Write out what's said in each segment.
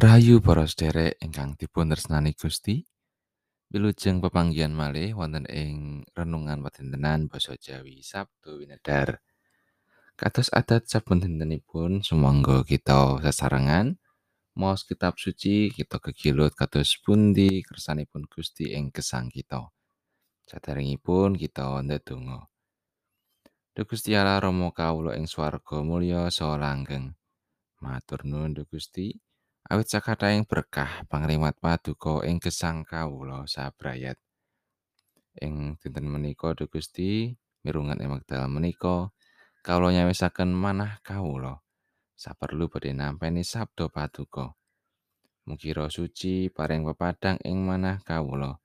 Rahayu para sedherek ingkang dipun tresnani Gusti. Wilujeng pepanggihan malih wonten ing renungan padintenan basa Jawi Sabtu Winedar. Kados adat saben dintenipun sumangga kita sesarengan maos kitab suci kita kegilut kados pundi kersanipun Gusti ing gesang kita. Saderengipun kita ndedonga. Duh Gusti Allah Rama kawula ing swarga mulya saha langgeng. Matur nuwun Gusti. Awit sakathahing berkah pangrimat paduka ing gesang kawula sabrayat. Ing dinten menika Duh Gusti, mirungan ing wekdal menika kawula nyawisaken manah kawula saperlu badhe nampi sabda paduka. Mugi Roh Suci paring pepadang ing manah kawula.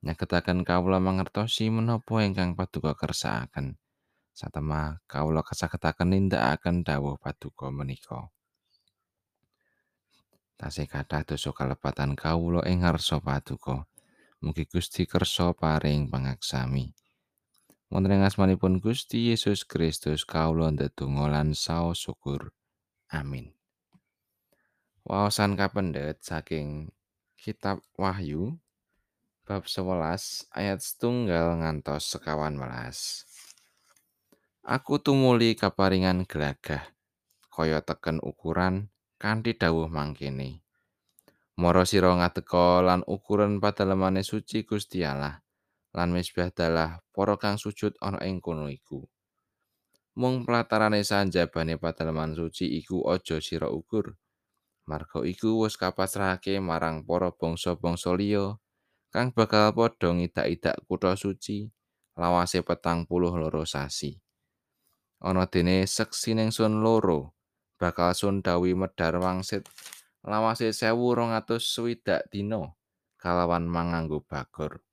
Nyagetaken kawula mangertosi menapa ingkang paduka kersakaken. Satemah kawula kasagetaken nindakaken dawuh paduka menika. Tasih kathah dosa kalepatan kawula ing ngarsa paduka. Mugi Gusti kersa paring pangaksami. Wonten ing asmanipun Gusti Yesus Kristus kawula ndedonga lan saos syukur. Amin. Waosan kapendet saking kitab Wahyu bab 11 ayat setunggal ngantos sekawan welas. Aku tumuli kaparingan gelagah kaya teken ukuran kanthi dawuh mangkene. Mara sira ngateka lan ukuran padalemane suci Gusti Allah lan misbah dalah para kang sujud ana ing kono iku. Mung platarane sanjabane padaleman suci iku aja sira ukur. Marga iku wis kapasrahake marang para bangsa-bangsa liya kang bakal padha ngidak-idak kutha suci lawase petang puluh loro sasi. Ana dene seksi ning sun loro bakal sun dawi medar wangsit lawase sewu rong atus swidak dina kalawan manganggo bagor.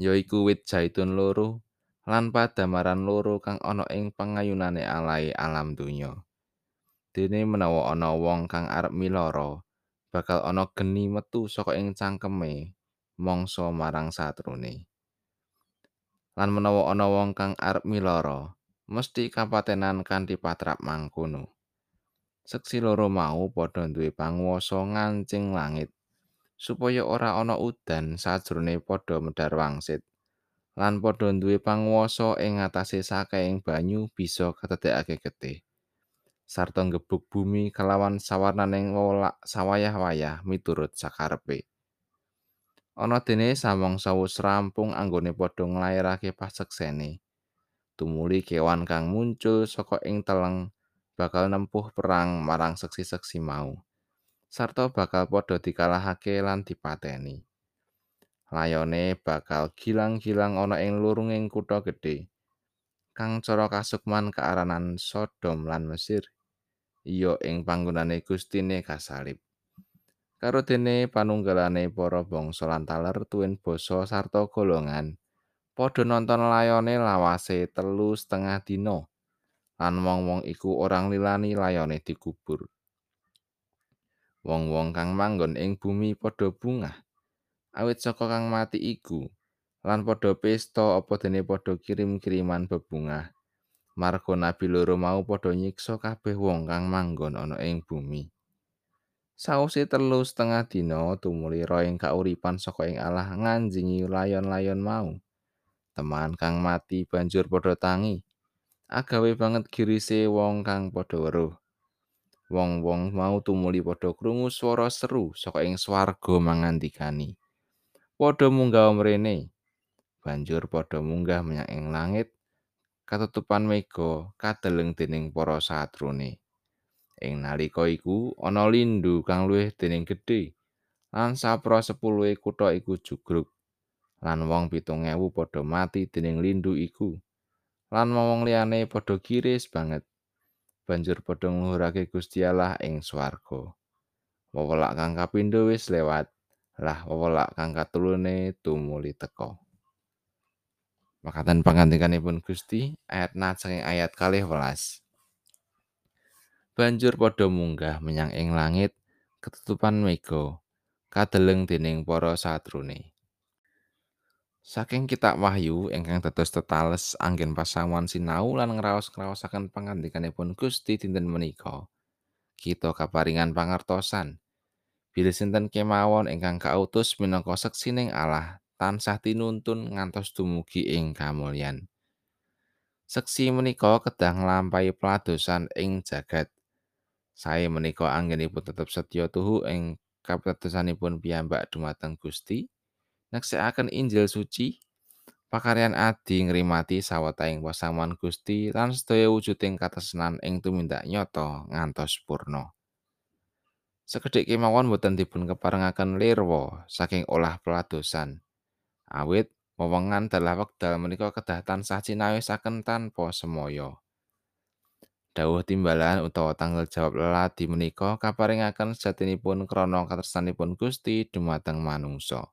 Yaiku wit zaitun loro lan padamaran loro kang ana ing pengayunane alai alam donya. Dene menawa ana wong kang arep miloro, bakal ana geni metu saka ing cangkeme mangsa marang satrone. Lan menawa ana wong kang arep miloro, mesti kapatenan kanthi patrap mangkono. Seksi loro mau padha duwe panguwasa ngancing langit supaya ora ana udan sajrone padha medhar wangsit lan padha duwe panguwasa ing ngatasé sakeing banyu bisa katedhekake getih. Sarta ngebuk bumi kelawan sawarnaning wolak sawayah-wayah miturut sakarepe ana dene samong sawus rampung anggone padha nglairake paseksene tumuli kewan kang muncul saka ing teleng bakal nempuh perang marang seksi-seksi mau. Sarta bakal padha dikalahake lan dipateni. Layone bakal gilang-gilang ana ing lurunging kutha gedhe. Kang cara kasukman kearanan Sodom lan Mesir. Iya ing panggonane Gustine kasalib. Karo dene panunggalane para bangsa lan taler tuwin basa sarta golongan. Padha nonton layone lawase telu setengah dina. lan wong-wong iku orang lilani layone dikubur. Wong-wong kang manggon ing bumi padha bungah. Awit saka kang mati iku lan padha pesta apa dene padha kirim-kiriman bebungah. Marga nabi loro mau padha nyiksa kabeh wong kang manggon ana ing bumi. Sause telu setengah dina tumuli roh ing kauripan saka ing Allah nganjingi layon-layon mau. Teman kang mati banjur padha tangi. agawe banget girise wong kang padha weruh. Wong-wong mau tumuli padha krungu swara seru saka ing swarga mangandikani. Padha munggah mrene. Banjur padha munggah menyang ing langit. Katutupan mega kadeleng dening para satrone. Ing nalika iku ana lindu kang luwih dening gedhe. Lan sapra sepuluhe kutha iku jugruk. Lan wong pitung ewu padha mati dening lindu iku. lan wong liyane padha kiris banget. Banjur padha ngluhurake Gusti Allah ing swarga. Wewelak kang kapindho wis lewat. Lah wewelak kang katulune tumuli teka. Makatan pangandikanipun Gusti ayat nat saking ayat kalih welas. Banjur padha munggah menyang ing langit ketutupan mega kadeleng dening para satrone Saking kitab Wahyu ingkang dados tetales anggen pasamuan sinau lan ngraos-ngraosaken pangandikanipun Gusti dinten menika. kita kaparingan pangertosan. Bilih sinten kemawon ingkang kautus minangka seksining Allah tansah tinuntun ngantos dumugi ing kamulyan. Seksi menika kedah nglampahi peladosan ing jagat. Sae menika anggenipun tetep setya tuhu ing kapitadosanipun piyambak dumateng Gusti neksekaken Injil suci pakaryan adi ngrimati sawetahing pasamuan Gusti lan sedaya wujuding katresnan ing tumindak nyata ngantos purna. Sekedhik kemawon boten dipun keparengaken lirwa saking olah peladosan. Awit wewengan dalah wekdal menika kedah tansah cinawisaken tanpa semaya. Dawuh timbalan utawa tanggal jawab leladi menika kaparingaken sejatinipun krana katresnanipun Gusti dumateng manungsa.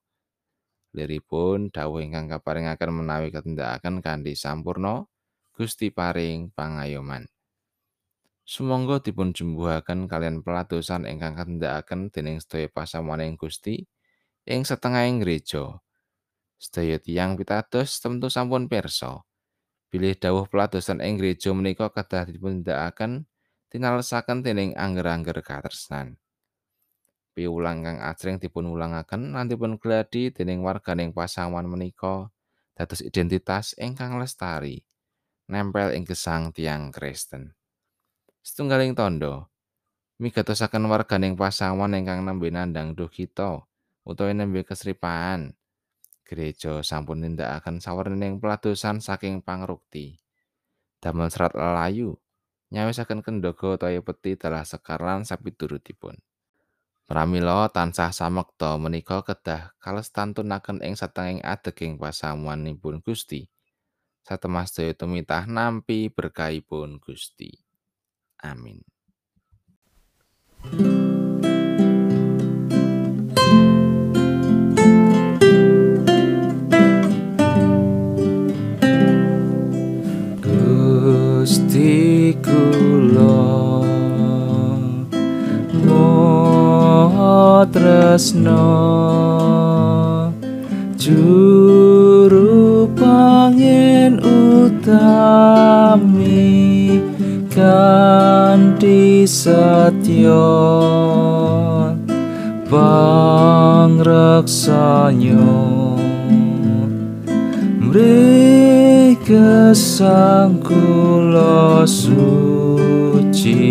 Liripun dawuh ingkang kaparingaken menawi katindakaken kanthi sampurna Gusti paring pangayoman. Sumangga dipun jumbuhaken kalian peladosan ingkang katindakaken dening sedaya pasamuaning Gusti ing setengahing gereja. Sedaya tiyang pitados tentu sampun pirsa. Bilih dawuh peladosan ing gereja menika kedah dipun tindakaken tinalesaken dening angger-angger katresnan. Piwulang kang ajreng dipun ulangaken lan dipun gladi dening warganing pasaman menika dados identitas ingkang lestari nempel ing gesang tiang Kristen. Setunggaling tondo migatosaken warganing pasaman ingkang nembe nandang duh kita utawa nembe kesripaan. Gereja sampun nindakaken sawernining peladosan saking pangrukti. Damel serat lelayu nyawisaken kendaga utawa peti dalah sekar lan sapiturutipun. Pramila tansah samekta menika kedah kalestantunaken ing satenging adeging pasamuanipun Gusti. Satemah sedaya tumitah nampi berkahipun Gusti. Amin. Tresno juru pangen utami kanthi setya pangreksanyo mriki sang kula suci